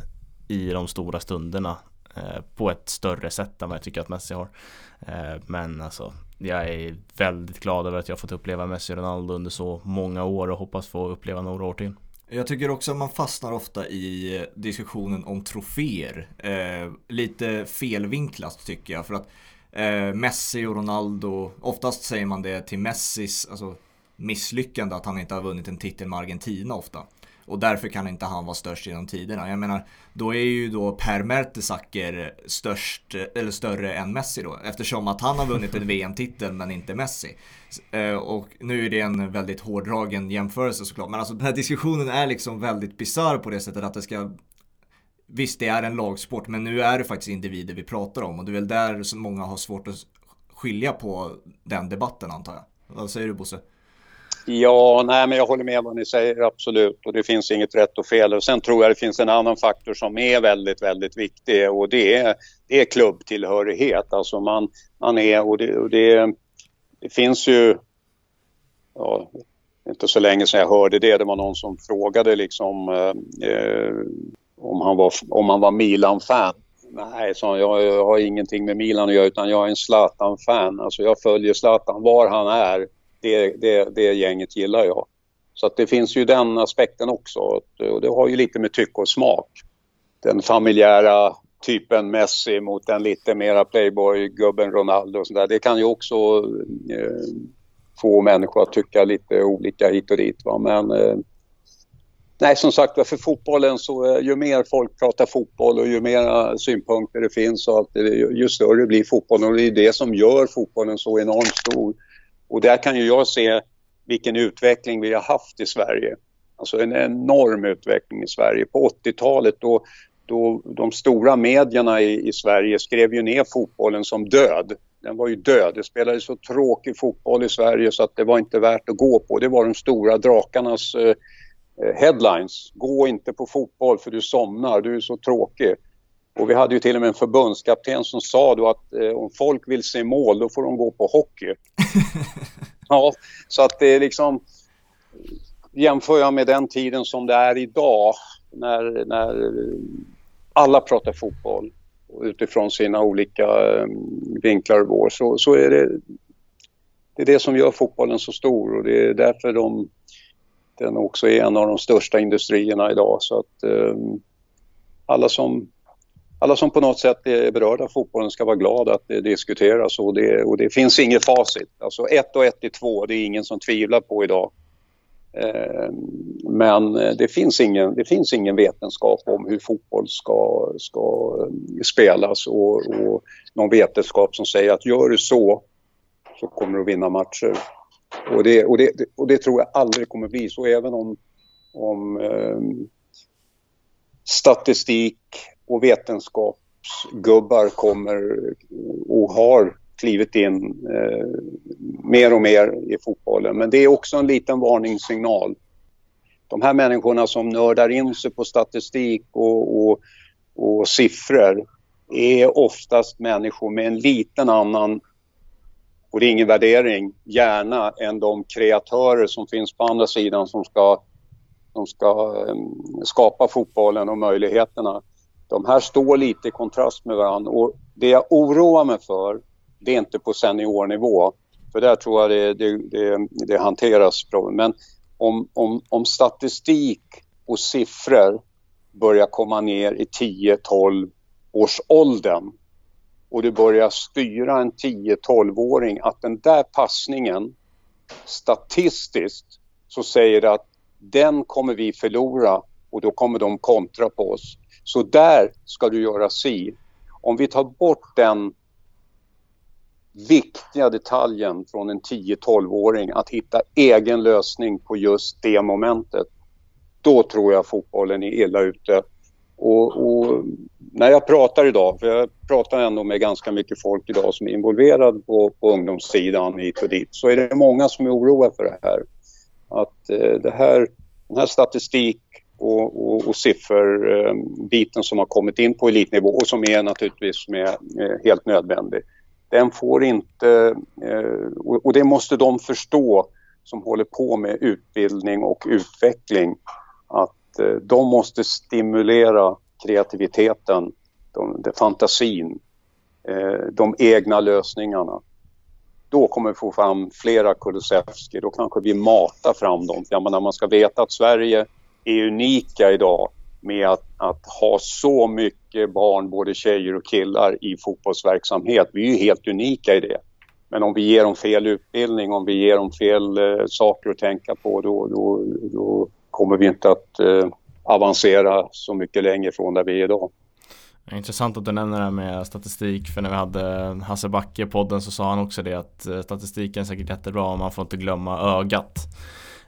i de stora stunderna eh, på ett större sätt än vad jag tycker att Messi har. Eh, men alltså, jag är väldigt glad över att jag fått uppleva Messi och Ronaldo under så många år och hoppas få uppleva några år till. Jag tycker också att man fastnar ofta i diskussionen om troféer. Eh, lite felvinklat tycker jag. För att eh, Messi och Ronaldo, oftast säger man det till Messis alltså, misslyckande att han inte har vunnit en titel med Argentina ofta. Och därför kan inte han vara störst genom tiderna. Jag menar, då är ju då Per Mertesacker störst, eller större än Messi då. Eftersom att han har vunnit en [laughs] VM-titel men inte Messi. Eh, och nu är det en väldigt hårdragen jämförelse såklart. Men alltså den här diskussionen är liksom väldigt bisarr på det sättet att det ska Visst, det är en lagsport, men nu är det faktiskt individer vi pratar om och det är väl där som många har svårt att skilja på den debatten antar jag. Vad säger du Bosse? Ja, nej, men jag håller med vad ni säger, absolut. Och det finns inget rätt och fel. Och sen tror jag det finns en annan faktor som är väldigt, väldigt viktig och det är, det är klubbtillhörighet. Alltså man, man är, och det, och det, det finns ju, ja, inte så länge sedan jag hörde det, det var någon som frågade liksom eh, eh om han var, om han var Milan-fan. Nej, så jag, jag har ingenting med Milan att göra utan jag är en Zlatan-fan. Alltså jag följer Zlatan var han är det, det, det gänget gillar jag. Så att det finns ju den aspekten också eh, och det har ju lite med tycke och smak. Den familjära typen Messi mot den lite mera playboy-gubben Ronaldo och sådär. Det kan ju också eh, få människor att tycka lite olika hit och dit. Va? Men eh, nej, som sagt för fotbollen så eh, ju mer folk pratar fotboll och ju mer synpunkter det finns och allt, ju större blir fotbollen och det är det som gör fotbollen så enormt stor. Och där kan ju jag se vilken utveckling vi har haft i Sverige. Alltså en enorm utveckling i Sverige. På 80-talet då, då de stora medierna i, i Sverige skrev ju ner fotbollen som död. Den var ju död. Det spelades så tråkig fotboll i Sverige så att det var inte värt att gå på. Det var de stora drakarnas eh, eh headlines. Gå inte på fotboll för du somnar, du är så tråkig. Och vi hade ju till och med en förbundskapten som sa då att eh, om folk vill se mål då får de gå på hockey. [laughs] ja, så att det är liksom jämför jag med den tiden som det är idag när, när alla pratar fotboll utifrån sina olika um, vinklar och vår så, så är det, det är det som gör fotbollen så stor och det är därför de, den också är en av de största industrierna idag. Så att um, alla, som, alla som på något sätt är berörda av fotbollen ska vara glada att det diskuteras och det, och det finns inget facit. Alltså ett och ett är två, det är ingen som tvivlar på idag. Eh, men eh, det finns, ingen, det finns ingen vetenskap om hur fotboll ska, ska eh, spelas och, och någon vetenskap som säger att gör du så så kommer du att vinna matcher. Och det, och det, och det tror jag aldrig kommer bli så även om, om statistik och vetenskapsgubbar kommer och har klivit in eh, mer och mer i fotbollen. Men det är också en liten varningssignal. De här människorna som nördar in sig på statistik och, och, och siffror är oftast människor med en liten annan, och det är ingen värdering, hjärna än de kreatörer som finns på andra sidan som ska, som ska um, skapa fotbollen och möjligheterna. De här står lite i kontrast med varandra och det jag oroar mig för det är inte på seniornivå. För där tror jag det, det, det, det hanteras bra. Men om, om, om statistik och siffror börjar komma ner i 10-12 års åldern och du börjar styra en 10-12-åring att den där passningen statistiskt så säger det att den kommer vi förlora och då kommer de kontra på oss. Så där ska du göra si. Om vi tar bort den viktiga detaljen från en 10-12-åring att hitta egen lösning på just det momentet. Då tror jag fotbollen är illa ute. Och, och, när jag pratar idag, för jag pratar ändå med ganska mycket folk idag som är involverad på, på ungdomssidan hit och dit, så är det många som är oroade för det här. Att eh, det här, den här statistik och, och, och sifferbiten eh, som har kommit in på elitnivå och som är naturligtvis med, eh, helt nödvändig den får inte, eh, och det måste de förstå som håller på med utbildning och utveckling, att de måste stimulera kreativiteten, de, de, fantasin, de egna lösningarna. Då kommer vi få fram flera Kulusevski, då kanske vi matar fram dem. Jag menar, man ska veta att Sverige är unika idag med att, att, ha så mycket barn, både tjejer och killar, i fotbollsverksamhet. Vi är ju helt unika i det. Men om vi ger dem fel utbildning, om vi ger dem fel eh, saker att tänka på, då, då, då kommer vi inte att eh, avancera så mycket längre från där vi är idag. Intressant att du nämner det här med statistik för när vi hade Hasse Backe i podden så sa han också det att eh, statistiken är säkert jättebra och man får inte glömma ögat.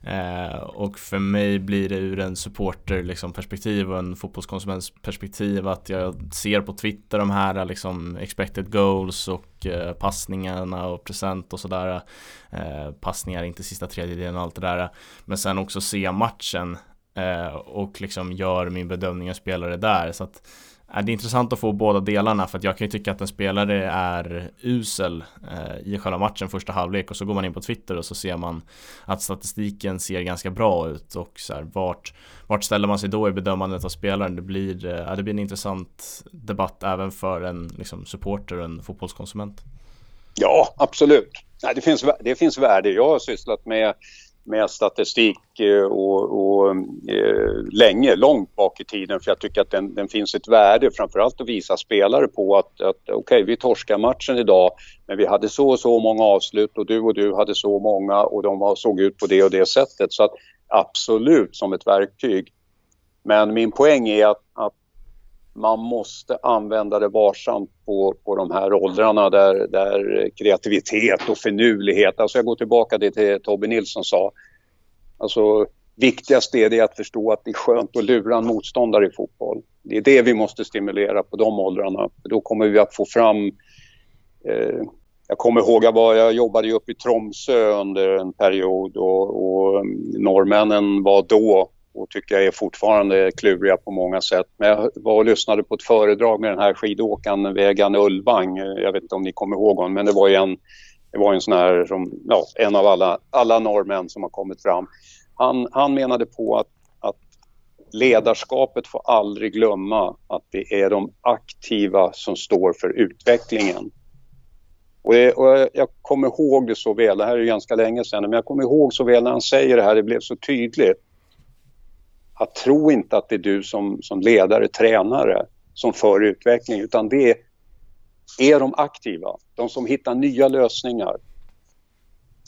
Eh, och för mig blir det ur en supporter liksom, perspektiv och en fotbollskonsuments perspektiv att jag ser på Twitter de här liksom, expected goals och eh, passningarna och present och sådär. Eh, passningar, inte sista tredjedelen och allt det där. Men sen också se matchen eh, och liksom gör min bedömning av spelare där. Så att Äh, det är intressant att få båda delarna för att jag kan ju tycka att en spelare är usel eh, i själva matchen första halvlek och så går man in på Twitter och så ser man att statistiken ser ganska bra ut och så här, vart, vart ställer man sig då i bedömandet av spelaren? Det blir, eh, det blir en intressant debatt även för en liksom, supporter och en fotbollskonsument. Ja, absolut. Det, finns, det finns värde. Jag har sysslat med med statistik eh, och, och eh, länge, långt bak i tiden för jag tycker att den, den finns ett värde framförallt att visa spelare på att, att okej okay, vi torskar matchen idag men vi hade så och så många avslut och du och du hade så många och de såg ut på det och det sättet så att absolut som ett verktyg. Men min poäng är att, att man måste använda det varsamt på, på de här åldrarna där, där kreativitet och finurlighet, alltså jag går tillbaka till det Tobbe Nilsson sa. Alltså viktigast är det att förstå att det är skönt att lura en motståndare i fotboll. Det är det vi måste stimulera på de åldrarna. För då kommer vi att få fram... Eh, jag kommer ihåg, att jag jobbade uppe i Tromsö under en period och, och norrmännen var då och tycker jag är fortfarande kluriga på många sätt. Men jag var och lyssnade på ett föredrag med den här skidåkaren Vegan Ulvang. Jag vet inte om ni kommer ihåg honom, men det var ju en, det var en sån här som, ja, en av alla, alla norrmän som har kommit fram. Han, han menade på att, att ledarskapet får aldrig glömma att det är de aktiva som står för utvecklingen. Och, det, och jag kommer ihåg det så väl, det här är ganska länge sedan, men jag kommer ihåg så väl när han säger det här, det blev så tydligt att tro inte att det är du som, som ledare, tränare som för utveckling utan det är, är de aktiva, de som hittar nya lösningar.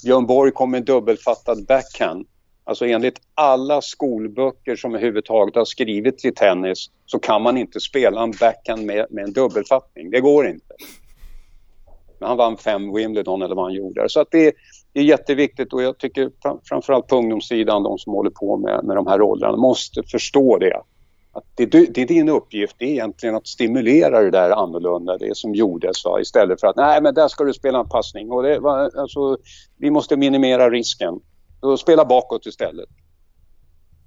Björn Borg kom med en dubbelfattad backhand. Alltså enligt alla skolböcker som överhuvudtaget har skrivits i tennis så kan man inte spela en backhand med, med en dubbelfattning. Det går inte. Men han vann fem Wimbledon eller vad han gjorde. Så att det, det är jätteviktigt och jag tycker framförallt på ungdomssidan, de som håller på med, med de här rollerna, måste förstå det. Att det, det är din uppgift, det är egentligen att stimulera det där annorlunda, det som gjordes va? istället för att nej men där ska du spela en passning och det, va, alltså, vi måste minimera risken. Så spela bakåt istället.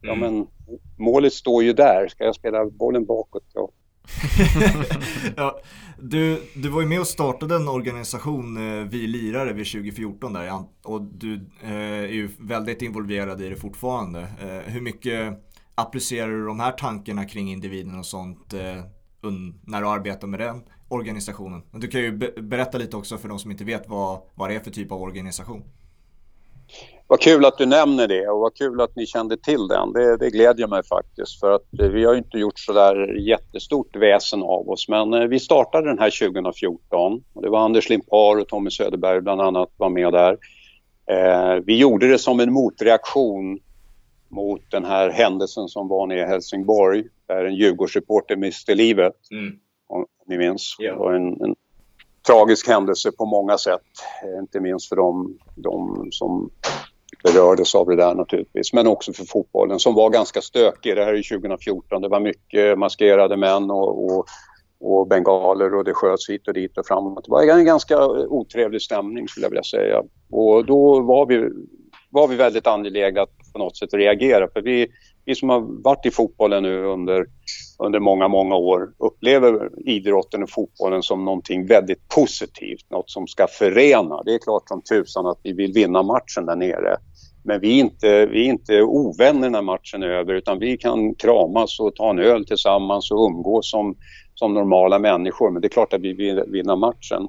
Ja mm. men målet står ju där, ska jag spela bollen bakåt? Ja. [laughs] ja, du, du var ju med och startade en organisation, eh, Vi lirare, vid 2014 där och du eh, är ju väldigt involverad i det fortfarande. Eh, hur mycket applicerar du de här tankarna kring individen och sånt eh, när du arbetar med den organisationen? Men du kan ju be berätta lite också för de som inte vet vad, vad det är för typ av organisation. Vad kul att du nämner det och vad kul att ni kände till den. Det, det glädjer mig faktiskt för att vi har inte gjort så där jättestort väsen av oss men eh, vi startade den här 2014 och det var Anders Limpar och Tommy Söderberg bland annat var med där. Eh, vi gjorde det som en motreaktion mot den här händelsen som var nere i Helsingborg där en Djurgårdsreporter miste livet. Mm. Om ni minns. Yeah. Det var en, en tragisk händelse på många sätt. Eh, inte minst för de, de som berördes av det där naturligtvis. Men också för fotbollen som var ganska stökig. Det här är 2014. Det var mycket maskerade män och, och, och bengaler och det sköts hit och dit och framåt. Det var en ganska otrevlig stämning skulle jag vilja säga. Och då var vi, var vi väldigt angelägna att på något sätt reagera. För vi, vi som har varit i fotbollen nu under, under många, många år upplever idrotten och fotbollen som någonting väldigt positivt, något som ska förena. Det är klart som tusan att vi vill vinna matchen där nere. Men vi är, inte, vi är inte ovänner när matchen är över utan vi kan kramas och ta en öl tillsammans och umgås som, som normala människor. Men det är klart att vi vill vinna matchen.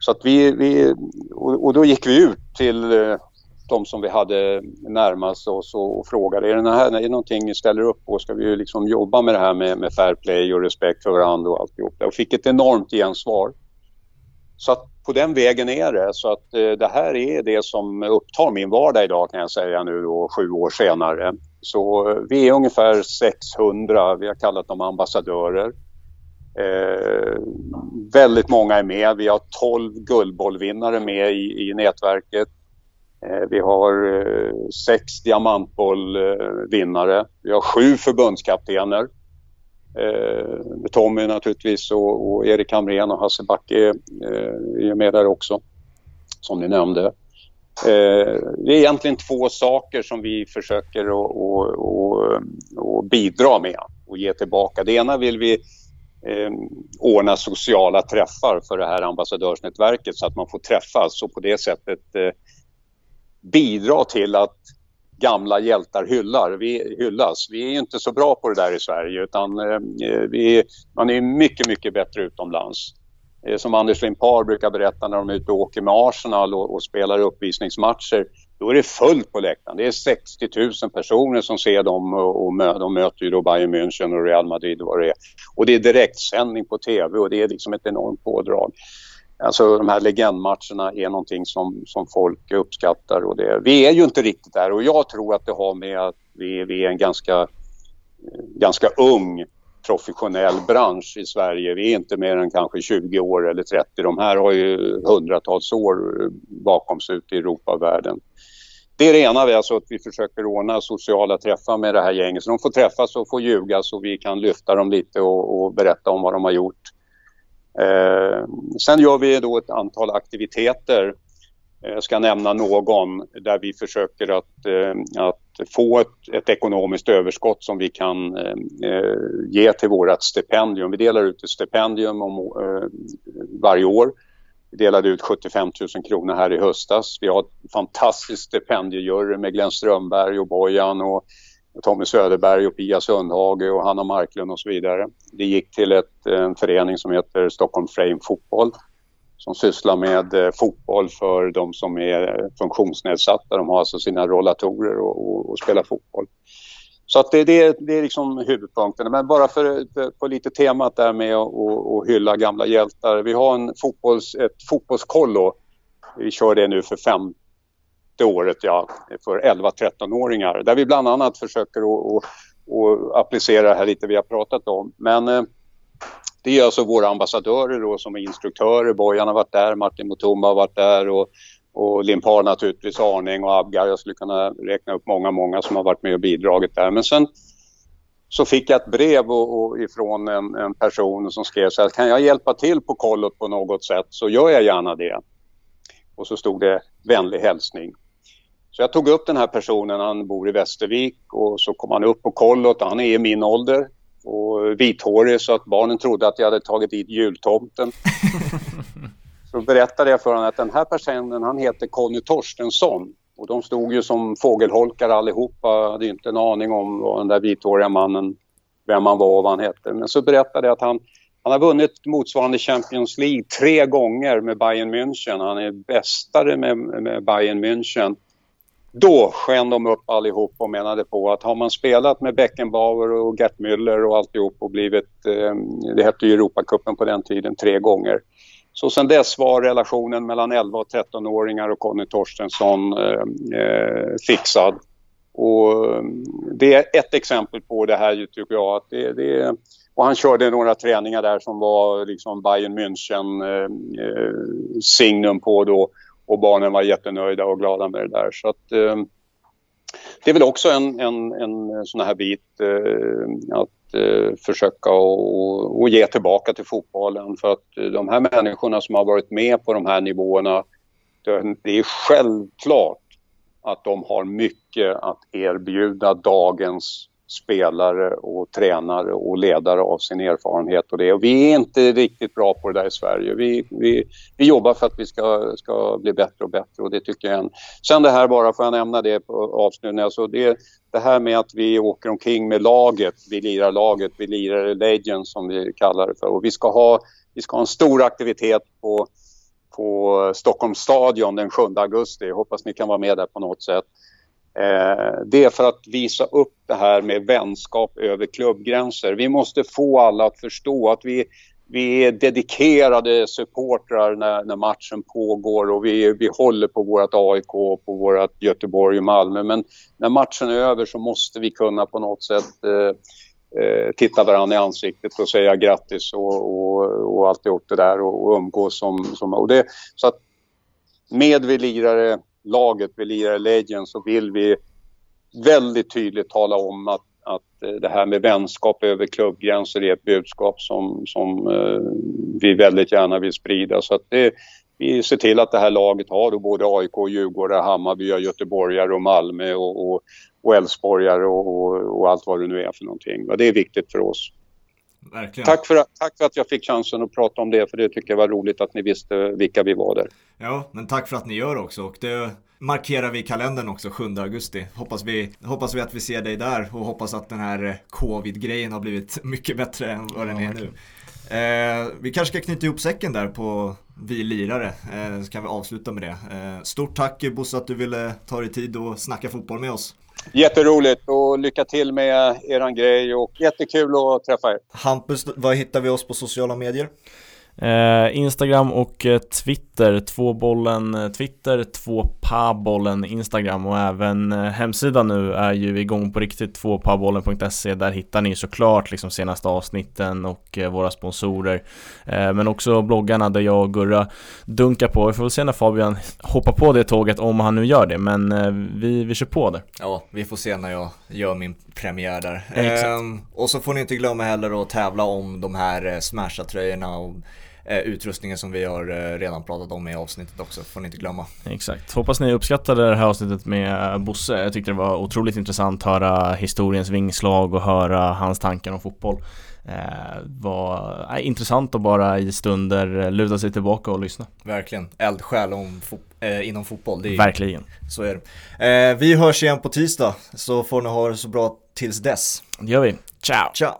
Så att vi, vi och, då gick vi ut till eh, de som vi hade närmast oss och, och frågade är det, här, är det någonting ni ställer upp på? Ska vi liksom jobba med det här med, med fair play och respekt för varandra och alltihop? Och fick ett enormt gensvar. Så att på den vägen är det. Så att eh, det här är det som upptar min vardag idag kan jag säga nu då sju år senare. Så eh, vi är ungefär 600, vi har kallat dem ambassadörer. Eh, väldigt många är med. Vi har 12 guldbollvinnare med i, i nätverket. Eh, vi har eh, sex diamantbollvinnare. Vi har sju förbundskaptener. Eh, Tommy naturligtvis och, och Erik Hamrén och Hasse Backe är med där också, som ni nämnde. Det är egentligen två saker som vi försöker att bidra med och ge tillbaka. Det ena vill vi eh, ordna sociala träffar för det här ambassadörsnätverket så att man får träffas och på det sättet eh, bidra till att gamla hjältar hyllar, vi, hyllas. Vi är inte så bra på det där i Sverige utan eh, vi, man är mycket, mycket bättre utomlands. Eh, som Anders Limpar brukar berätta när de är ute och åker med Arsenal och, och spelar uppvisningsmatcher. Då är det fullt på läktaren. Det är 60 000 personer som ser dem och, och mö, de möter ju då Bayern München och Real Madrid och vad det är. Och det är direktsändning på TV och det är liksom ett enormt pådrag. Alltså de här legendmatcherna är någonting som, som folk uppskattar och det, vi är ju inte riktigt där och jag tror att det har med att vi, vi är en ganska, ganska ung professionell bransch i Sverige. Vi är inte mer än kanske 20 år eller 30. De här har ju hundratals år bakom sig ute i Europa och världen. det är det ena, alltså att vi försöker ordna sociala träffar med det här gänget. Så de får träffas och få ljuga så vi kan lyfta dem lite och, och berätta om vad de har gjort. Eh, sen gör vi då ett antal aktiviteter. Eh, jag ska nämna någon där vi försöker att, eh, att få ett, ett, ekonomiskt överskott som vi kan eh, eh ge till vårt stipendium. Vi delar ut ett stipendium om, eh, varje år vi delade ut 75 000 kronor här i höstas. Vi har ett fantastiskt stipendiejury med Glenn Strömberg och Bojan och Tommy Söderberg och Pia Sundhage och Hanna Marklund och så vidare. Det gick till ett, en förening som heter Stockholm Frame Fotboll som sysslar med eh, fotboll för de som är eh, funktionsnedsatta. De har alltså sina rollatorer och, och, och spelar fotboll. Så att det, det, det är liksom huvudpunkten. Men bara för, eh, på lite temat där med att hylla gamla hjältar. Vi har en fotbolls, ett fotbollskollo. Vi kör det nu för femte året, ja, för 11-13-åringar. Där vi bland annat försöker att, att, applicera det här lite vi har pratat om. Men eh, det är alltså våra ambassadörer då som är instruktörer. Bojan har varit där, Martin Mutumba har varit där och och Limpar naturligtvis, Arning och Abgar. Jag skulle kunna räkna upp många, många som har varit med och bidragit där. Men sen så fick jag ett brev och, och ifrån en, en, person som skrev så här, kan jag hjälpa till på kollot på något sätt så gör jag gärna det. Och så stod det vänlig hälsning. Så jag tog upp den här personen, han bor i Västervik och så kom han upp på kollot, han är i min ålder och vithårig så att barnen trodde att jag hade tagit dit jultomten. [laughs] så berättade jag för honom att den här personen han heter Conny Torstensson. Och de stod ju som fågelholkar allihopa, hade inte en aning om vad den där vithåriga mannen, vem han var och vad han hette. Men så berättade jag att han, han har vunnit motsvarande Champions League tre gånger med Bayern München. Han är bästare med, med Bayern München. Då sken de upp allihop och menade på att har man spelat med Beckenbauer och Gert Müller och alltihop och blivit, eh, det hette ju Europacupen på den tiden, tre gånger så sen dess var relationen mellan 11 och 13-åringar och Conny Torstensson eh, eh fixad. Och eh, det är ett exempel på det här tycker jag. Att det, det, och han körde några träningar där som var liksom Bayern München eh, eh signum på då. Och barnen var jättenöjda och glada med det där. Så att, eh, det är väl också en, en, en sån här bit eh, att eh, försöka och, och ge tillbaka till fotbollen. För att eh, de här människorna som har varit med på de här nivåerna, det, det är självklart att de har mycket att erbjuda dagens spelare och tränare och ledare av sin erfarenhet och det. Och vi är inte riktigt bra på det där i Sverige. Vi, vi, vi jobbar för att vi ska, ska bli bättre och bättre och det tycker jag. Sen det här bara, får jag nämna det på avslutningen, alltså det, det här med att vi åker omkring med laget, vi lirar laget, vi lirar Legends som vi kallar det för och vi ska ha, vi ska ha en stor aktivitet på på Stockholms stadion den 7 augusti. Hoppas ni kan vara med där på något sätt. Eh, det är för att visa upp det här med vänskap över klubbgränser. Vi måste få alla att förstå att vi, vi är dedikerade supportrar när, när matchen pågår och vi, vi håller på vårt AIK, och på vårt Göteborg och Malmö. Men när matchen är över så måste vi kunna på något sätt eh, eh titta varandra i ansiktet och säga grattis och, och, och alltihop det där och, och umgås som... som och det, så att med vi lirare laget vi lirar Legends så vill vi väldigt tydligt tala om att, att eh, det här med vänskap över klubbgränser är ett budskap som, som eh, vi väldigt gärna vill sprida. Så att det, vi ser till att det här laget har då både AIK, Djurgården, Hammarby, Göteborgare och Malmö och, och, och Älvsborgare och, och, och, allt vad det nu är för någonting. Och det är viktigt för oss. Verkligen. Tack för, tack för att jag fick chansen att prata om det, för det tycker jag var roligt att ni visste vilka vi var där. Ja, men tack för att ni gör också. Och det markerar vi i kalendern också, 7 augusti. Hoppas vi, hoppas vi att vi ser dig där och hoppas att den här covid-grejen har blivit [laughs] mycket bättre än vad den är nu. Eh, vi kanske ska knyta ihop säcken där på vi lirare, eh, så kan vi avsluta med det. Eh, stort tack Bosse att du ville ta dig tid och snacka fotboll med oss. Jätteroligt och lycka till med eran grej och jättekul att träffa er. Hampus, var hittar vi oss på sociala medier? Eh, Instagram och eh, Twitter, tvåbollen eh, Twitter, tvåpabollen Instagram och även hemsidan nu är ju igång på riktigt, tvåpabollen.se Där hittar ni såklart liksom senaste avsnitten och våra sponsorer Men också bloggarna där jag och Gurra dunkar på. Vi får väl se när Fabian hoppar på det tåget om han nu gör det, men vi, vi kör på där. Ja, vi får se när jag gör min premiär där. Ehm, och så får ni inte glömma heller att tävla om de här Smasha-tröjorna och utrustningen som vi har eh, redan pratat om i avsnittet också, får ni inte glömma. Exakt. Hoppas ni uppskattade det här avsnittet med Bosse. Jag tyckte det var otroligt intressant att höra historiens vingslag och höra hans tankar om fotboll. Eh, var eh, intressant att bara i stunder eh, luta sig tillbaka och lyssna. Verkligen, eldsjäl om fo- eh, inom fotboll, det är, Verkligen. så är det. Eh, vi hörs igen på tisdag, så får ni ha det så bra tills dess. Det gör vi. Ciao! Ciao!